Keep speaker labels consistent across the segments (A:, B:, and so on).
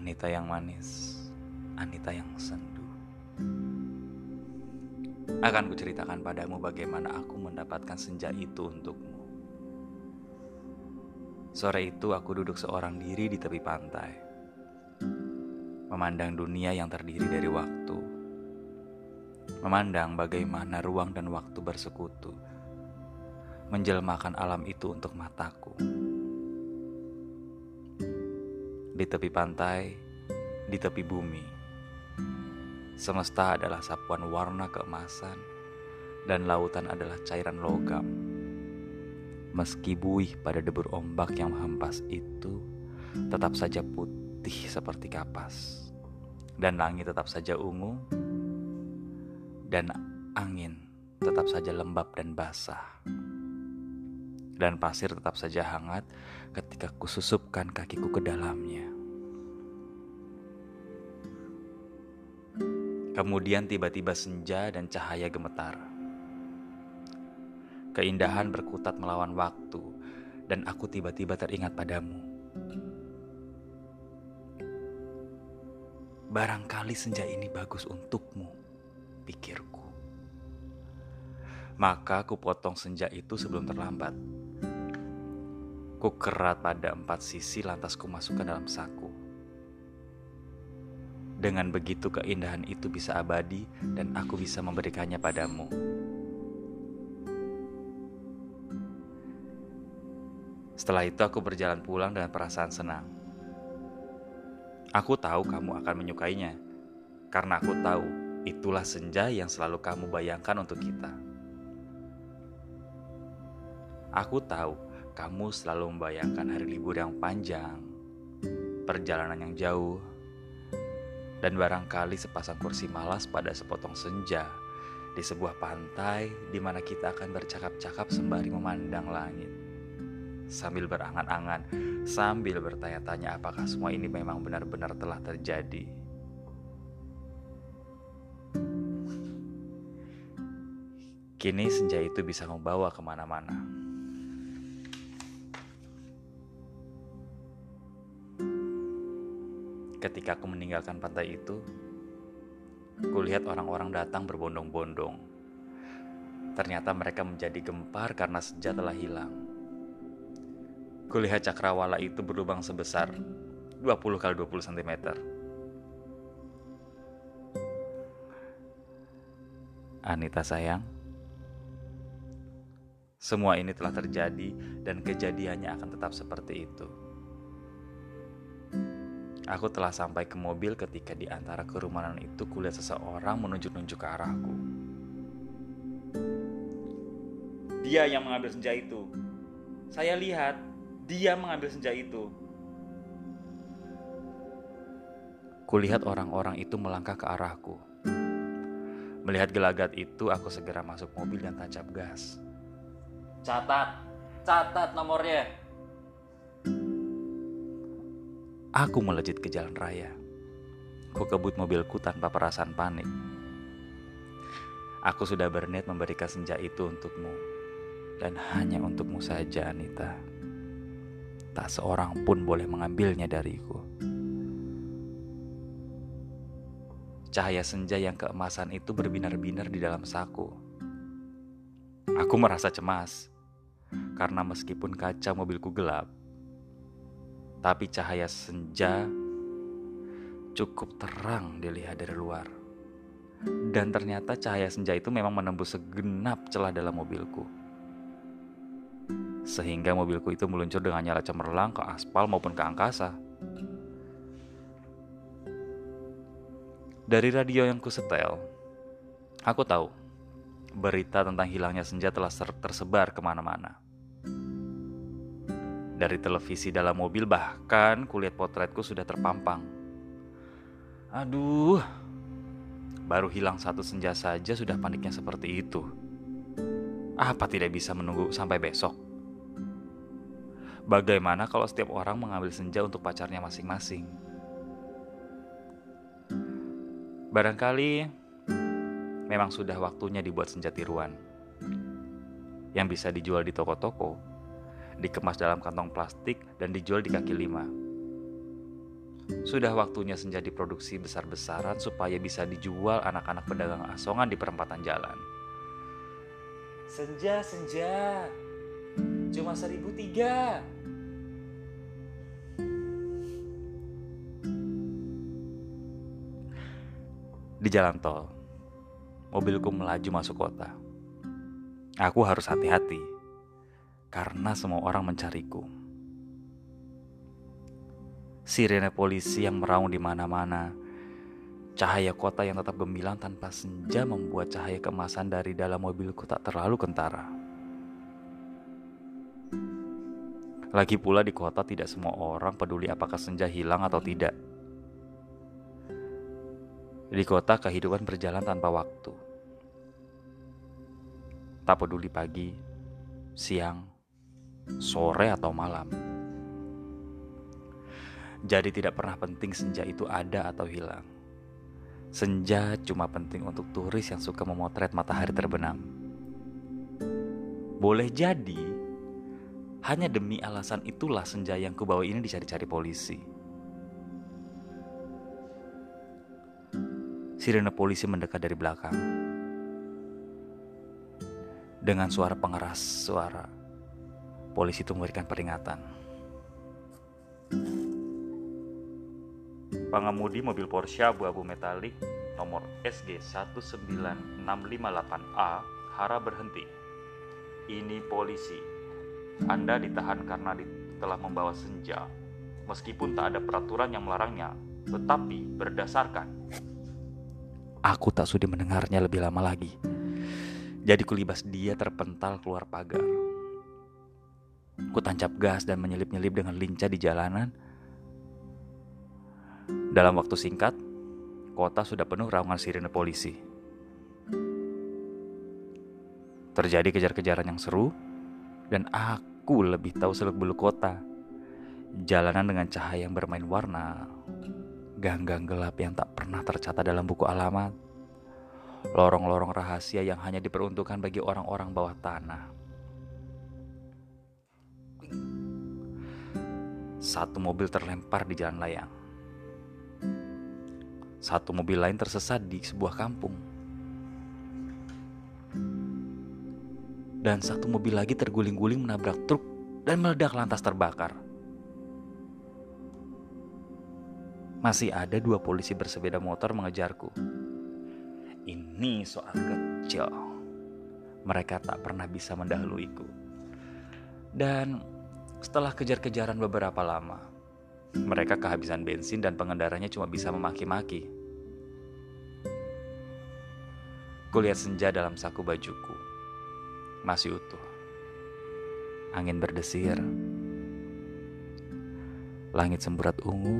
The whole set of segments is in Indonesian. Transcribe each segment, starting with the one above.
A: Anita yang manis, Anita yang sendu. Akan kuceritakan padamu bagaimana aku mendapatkan senja itu untukmu. Sore itu aku duduk seorang diri di tepi pantai. Memandang dunia yang terdiri dari waktu. Memandang bagaimana ruang dan waktu bersekutu. Menjelmakan alam itu untuk mataku. Di tepi pantai, di tepi bumi. Semesta adalah sapuan warna keemasan dan lautan adalah cairan logam. Meski buih pada debur ombak yang menghempas itu, tetap saja putih seperti kapas. Dan langit tetap saja ungu, dan angin tetap saja lembab dan basah. Dan pasir tetap saja hangat ketika kususupkan kakiku ke dalamnya. Kemudian tiba-tiba senja dan cahaya gemetar. Keindahan berkutat melawan waktu, dan aku tiba-tiba teringat padamu. Barangkali senja ini bagus untukmu, pikirku. Maka ku potong senja itu sebelum terlambat. Ku kerat pada empat sisi lantas ku masukkan dalam saku. Dengan begitu keindahan itu bisa abadi dan aku bisa memberikannya padamu. Setelah itu aku berjalan pulang dengan perasaan senang. Aku tahu kamu akan menyukainya, karena aku tahu itulah senja yang selalu kamu bayangkan untuk kita. Aku tahu kamu selalu membayangkan hari libur yang panjang, perjalanan yang jauh, dan barangkali sepasang kursi malas pada sepotong senja di sebuah pantai di mana kita akan bercakap-cakap sembari memandang langit. Sambil berangan-angan, sambil bertanya-tanya apakah semua ini memang benar-benar telah terjadi. Kini senja itu bisa membawa ke mana-mana. Ketika aku meninggalkan pantai itu, kulihat orang-orang datang berbondong-bondong. Ternyata mereka menjadi gempar karena senja telah hilang. Kulihat cakrawala itu berlubang sebesar 20 kali 20 cm. Anita sayang, semua ini telah terjadi dan kejadiannya akan tetap seperti itu. Aku telah sampai ke mobil ketika di antara kerumunan itu kulihat seseorang menunjuk-nunjuk ke arahku. Dia yang mengambil senja itu. Saya lihat, dia mengambil senja itu. Kulihat orang-orang itu melangkah ke arahku. Melihat gelagat itu, aku segera masuk mobil dan tancap gas. Catat, catat nomornya. Aku melejit ke jalan raya. Ku kebut mobilku tanpa perasaan panik. Aku sudah berniat memberikan senja itu untukmu. Dan hanya untukmu saja, Anita. Tak seorang pun boleh mengambilnya dariku. Cahaya senja yang keemasan itu berbinar-binar di dalam saku. Aku merasa cemas. Karena meskipun kaca mobilku gelap, tapi cahaya senja cukup terang dilihat dari luar. Dan ternyata cahaya senja itu memang menembus segenap celah dalam mobilku. Sehingga mobilku itu meluncur dengan nyala cemerlang ke aspal maupun ke angkasa. Dari radio yang kusetel, aku tahu berita tentang hilangnya senja telah tersebar ke mana-mana. Dari televisi dalam mobil bahkan kulihat potretku sudah terpampang. Aduh, baru hilang satu senja saja sudah paniknya seperti itu. Apa tidak bisa menunggu sampai besok? Bagaimana kalau setiap orang mengambil senja untuk pacarnya masing-masing? Barangkali memang sudah waktunya dibuat senja tiruan yang bisa dijual di toko-toko dikemas dalam kantong plastik dan dijual di kaki lima. Sudah waktunya senja diproduksi besar-besaran supaya bisa dijual anak-anak pedagang asongan di perempatan jalan. Senja, senja, cuma seribu tiga. Di jalan tol, mobilku melaju masuk kota. Aku harus hati-hati karena semua orang mencariku. Sirene polisi yang meraung di mana-mana. Cahaya kota yang tetap gemilang tanpa senja membuat cahaya kemasan dari dalam mobilku tak terlalu kentara. Lagi pula di kota tidak semua orang peduli apakah senja hilang atau tidak. Di kota kehidupan berjalan tanpa waktu. Tak peduli pagi, siang, sore atau malam. Jadi tidak pernah penting senja itu ada atau hilang. Senja cuma penting untuk turis yang suka memotret matahari terbenam. Boleh jadi, hanya demi alasan itulah senja yang kubawa ini dicari-cari polisi. Sirene polisi mendekat dari belakang. Dengan suara pengeras suara, polisi itu memberikan peringatan. Pengemudi mobil Porsche abu-abu metalik nomor SG 19658A harap berhenti. Ini polisi. Anda ditahan karena telah membawa senja. Meskipun tak ada peraturan yang melarangnya, tetapi berdasarkan Aku tak sudi mendengarnya lebih lama lagi. Jadi kulibas dia terpental keluar pagar. Ku tancap gas dan menyelip-nyelip dengan lincah di jalanan dalam waktu singkat, kota sudah penuh raungan sirene polisi. Terjadi kejar-kejaran yang seru, dan aku lebih tahu seluk-beluk kota. Jalanan dengan cahaya yang bermain warna, gang-gang gelap yang tak pernah tercatat dalam buku alamat, lorong-lorong rahasia yang hanya diperuntukkan bagi orang-orang bawah tanah. Satu mobil terlempar di jalan layang satu mobil lain tersesat di sebuah kampung. Dan satu mobil lagi terguling-guling menabrak truk dan meledak lantas terbakar. Masih ada dua polisi bersepeda motor mengejarku. Ini soal kecil. Mereka tak pernah bisa mendahuluiku. Dan setelah kejar-kejaran beberapa lama, mereka kehabisan bensin dan pengendaranya cuma bisa memaki-maki. Kulihat senja dalam saku bajuku. Masih utuh. Angin berdesir. Langit semburat ungu.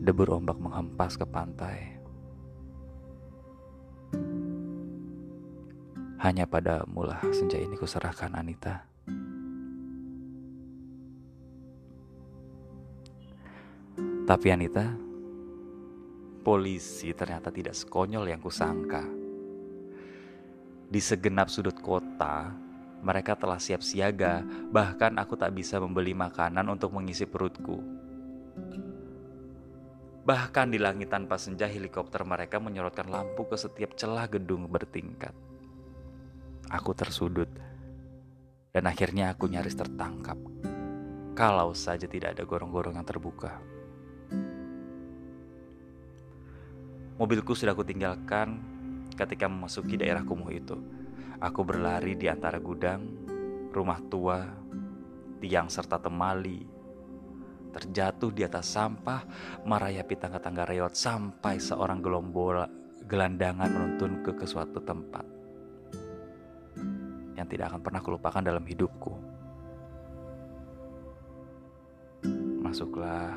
A: Debur ombak menghempas ke pantai. Hanya pada mula senja ini kuserahkan Anita. Tapi Anita, polisi ternyata tidak sekonyol yang kusangka. Di segenap sudut kota, mereka telah siap siaga, bahkan aku tak bisa membeli makanan untuk mengisi perutku. Bahkan di langit tanpa senja helikopter mereka menyorotkan lampu ke setiap celah gedung bertingkat. Aku tersudut, dan akhirnya aku nyaris tertangkap. Kalau saja tidak ada gorong-gorong yang terbuka. Mobilku sudah kutinggalkan ketika memasuki daerah kumuh itu. Aku berlari di antara gudang, rumah tua, tiang serta temali. Terjatuh di atas sampah, merayapi tangga-tangga reot sampai seorang gelombol gelandangan menuntun ke, ke suatu tempat yang tidak akan pernah kulupakan dalam hidupku. Masuklah,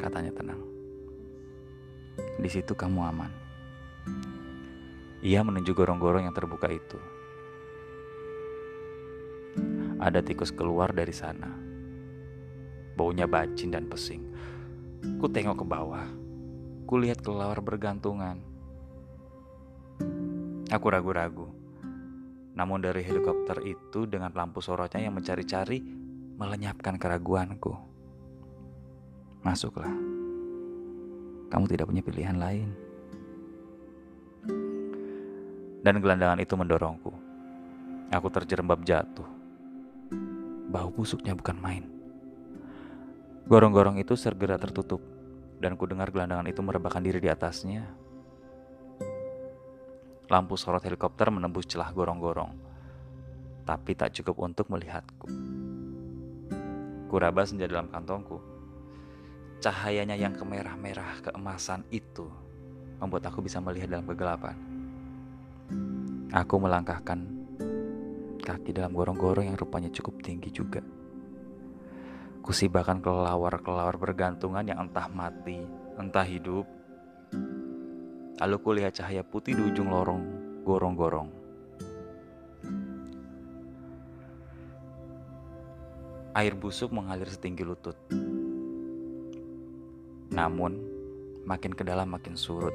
A: katanya tenang. Di situ kamu aman. Ia menunjuk gorong-gorong yang terbuka itu. Ada tikus keluar dari sana. Baunya bacin dan pesing. Ku tengok ke bawah. Ku lihat kelawar bergantungan. Aku ragu-ragu. Namun dari helikopter itu dengan lampu sorotnya yang mencari-cari melenyapkan keraguanku. Masuklah. Kamu tidak punya pilihan lain. Dan gelandangan itu mendorongku. Aku terjerembab jatuh. Bau busuknya bukan main. Gorong-gorong itu segera tertutup dan ku dengar gelandangan itu merebahkan diri di atasnya. Lampu sorot helikopter menembus celah gorong-gorong, tapi tak cukup untuk melihatku. Kuraba senja dalam kantongku. Cahayanya yang kemerah-merah keemasan itu membuat aku bisa melihat dalam kegelapan. Aku melangkahkan kaki dalam gorong-gorong yang rupanya cukup tinggi juga. Kusibakan kelelawar-kelelawar bergantungan yang entah mati, entah hidup. Lalu kulihat cahaya putih di ujung lorong gorong-gorong. Air busuk mengalir setinggi lutut. Namun, makin ke dalam makin surut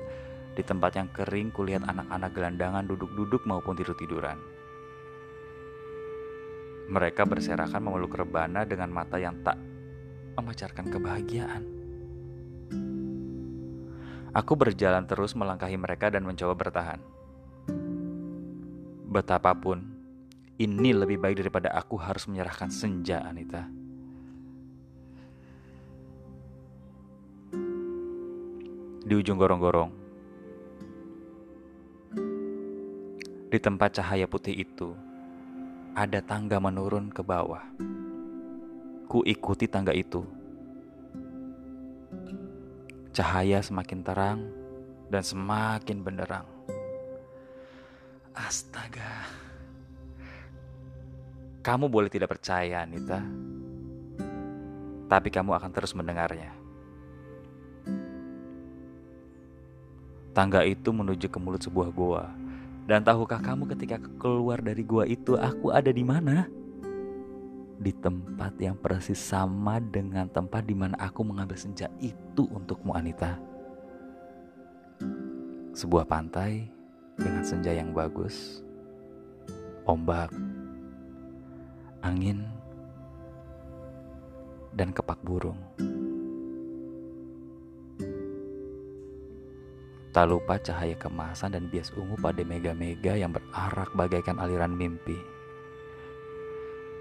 A: di tempat yang kering kulihat anak-anak gelandangan duduk-duduk maupun tidur-tiduran. Mereka berserakan memeluk rebana dengan mata yang tak memancarkan kebahagiaan. Aku berjalan terus melangkahi mereka dan mencoba bertahan. Betapapun, ini lebih baik daripada aku harus menyerahkan senja, Anita. Di ujung gorong-gorong, Di tempat cahaya putih itu, ada tangga menurun ke bawah. Ku ikuti tangga itu. Cahaya semakin terang dan semakin benderang. Astaga. Kamu boleh tidak percaya, Anita. Tapi kamu akan terus mendengarnya. Tangga itu menuju ke mulut sebuah goa dan tahukah kamu ketika keluar dari gua itu aku ada di mana? Di tempat yang persis sama dengan tempat di mana aku mengambil senja itu untukmu Anita. Sebuah pantai dengan senja yang bagus, ombak, angin, dan kepak burung. Tak lupa cahaya kemasan dan bias ungu pada mega-mega yang berarak bagaikan aliran mimpi.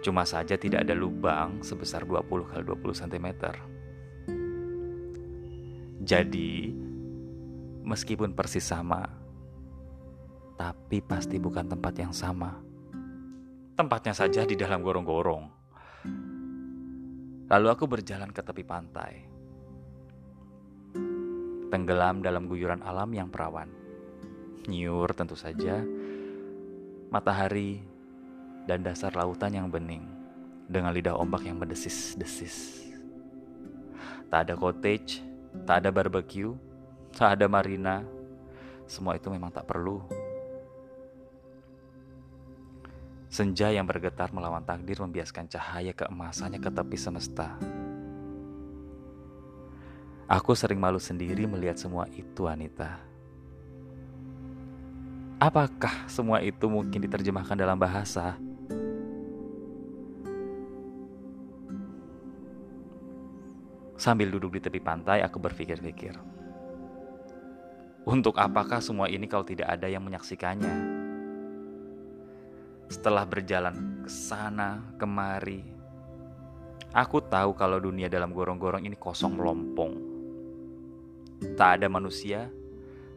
A: Cuma saja tidak ada lubang sebesar 20 kali 20 cm. Jadi, meskipun persis sama, tapi pasti bukan tempat yang sama. Tempatnya saja di dalam gorong-gorong. Lalu aku berjalan ke tepi pantai tenggelam dalam guyuran alam yang perawan. Nyur tentu saja, matahari, dan dasar lautan yang bening dengan lidah ombak yang mendesis-desis. Tak ada cottage, tak ada barbecue, tak ada marina, semua itu memang tak perlu. Senja yang bergetar melawan takdir membiaskan cahaya keemasannya ke tepi semesta. Aku sering malu sendiri melihat semua itu, Anita. Apakah semua itu mungkin diterjemahkan dalam bahasa? Sambil duduk di tepi pantai, aku berpikir-pikir. Untuk apakah semua ini kalau tidak ada yang menyaksikannya? Setelah berjalan ke sana, kemari, aku tahu kalau dunia dalam gorong-gorong ini kosong melompong. Tak ada manusia,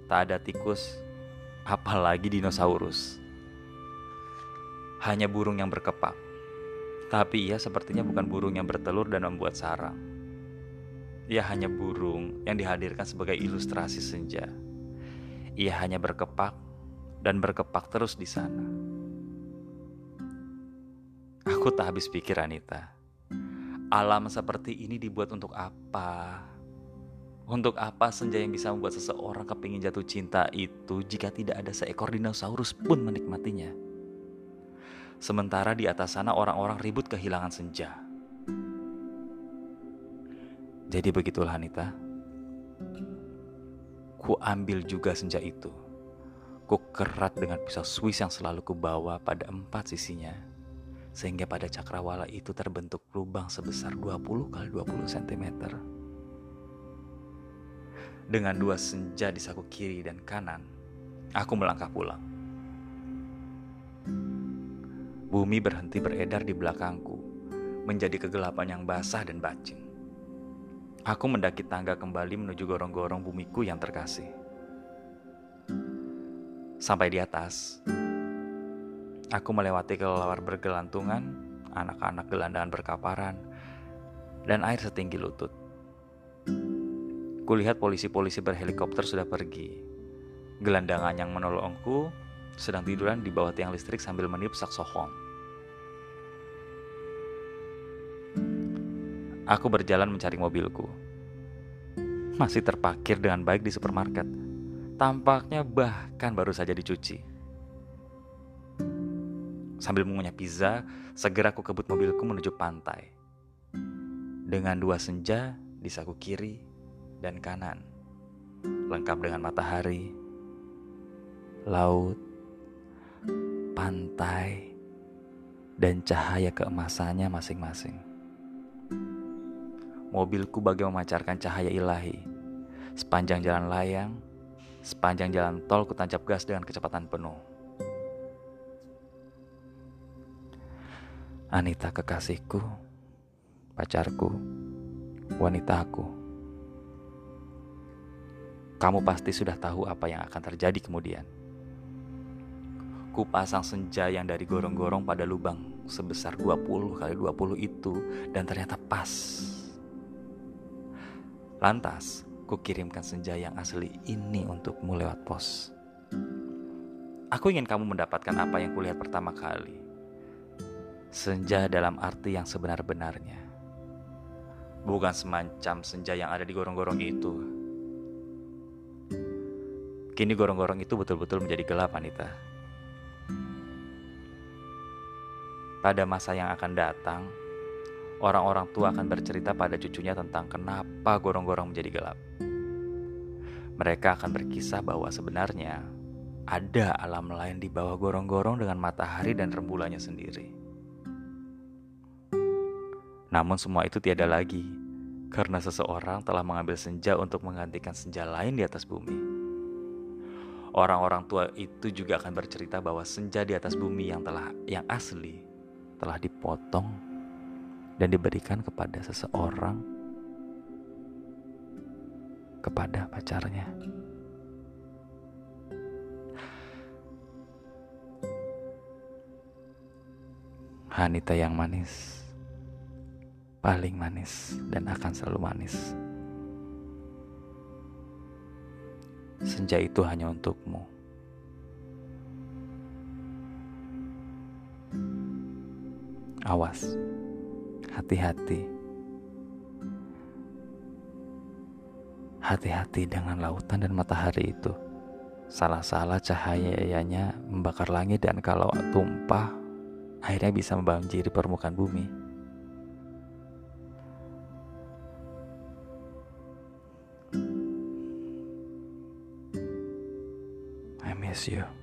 A: tak ada tikus, apalagi dinosaurus. Hanya burung yang berkepak. Tapi ia sepertinya bukan burung yang bertelur dan membuat sarang. Ia hanya burung yang dihadirkan sebagai ilustrasi senja. Ia hanya berkepak dan berkepak terus di sana. Aku tak habis pikir Anita. Alam seperti ini dibuat untuk apa? Untuk apa senja yang bisa membuat seseorang kepingin jatuh cinta itu jika tidak ada seekor dinosaurus pun menikmatinya? Sementara di atas sana orang-orang ribut kehilangan senja. Jadi begitulah Anita. Ku ambil juga senja itu. Ku kerat dengan pisau Swiss yang selalu kubawa pada empat sisinya. Sehingga pada cakrawala itu terbentuk lubang sebesar 20 kali 20 cm Dengan dua senja di saku kiri dan kanan, aku melangkah pulang. Bumi berhenti beredar di belakangku, menjadi kegelapan yang basah dan bacin. Aku mendaki tangga kembali menuju gorong-gorong bumiku yang terkasih. Sampai di atas, aku melewati kelelawar bergelantungan, anak-anak gelandangan berkaparan, dan air setinggi lutut. Kulihat polisi-polisi berhelikopter sudah pergi. Gelandangan yang menolongku sedang tiduran di bawah tiang listrik sambil meniup saksofon. Aku berjalan mencari mobilku. Masih terparkir dengan baik di supermarket. Tampaknya bahkan baru saja dicuci. Sambil mengunyah pizza, segera aku kebut mobilku menuju pantai. Dengan dua senja di saku kiri dan kanan. Lengkap dengan matahari, laut, pantai, dan cahaya keemasannya masing-masing. Mobilku bagai memancarkan cahaya ilahi. Sepanjang jalan layang, sepanjang jalan tol kutancap gas dengan kecepatan penuh. Anita kekasihku, pacarku, wanitaku. Kamu pasti sudah tahu apa yang akan terjadi kemudian. Ku pasang senja yang dari gorong-gorong pada lubang sebesar 20 kali 20 itu dan ternyata pas. Lantas, ku kirimkan senja yang asli ini untukmu lewat pos. Aku ingin kamu mendapatkan apa yang kulihat pertama kali. Senja dalam arti yang sebenar-benarnya. Bukan semacam senja yang ada di gorong-gorong itu, Kini gorong-gorong itu betul-betul menjadi gelap, Anita. Pada masa yang akan datang, orang-orang tua akan bercerita pada cucunya tentang kenapa gorong-gorong menjadi gelap. Mereka akan berkisah bahwa sebenarnya ada alam lain di bawah gorong-gorong dengan matahari dan rembulannya sendiri. Namun semua itu tiada lagi karena seseorang telah mengambil senja untuk menggantikan senja lain di atas bumi. Orang-orang tua itu juga akan bercerita bahwa senja di atas bumi yang telah yang asli telah dipotong dan diberikan kepada seseorang kepada pacarnya. Hanita yang manis, paling manis dan akan selalu manis. Senja itu hanya untukmu. Awas, hati-hati. Hati-hati dengan lautan dan matahari itu. Salah-salah cahayanya membakar langit dan kalau tumpah, akhirnya bisa membanjiri permukaan bumi. You.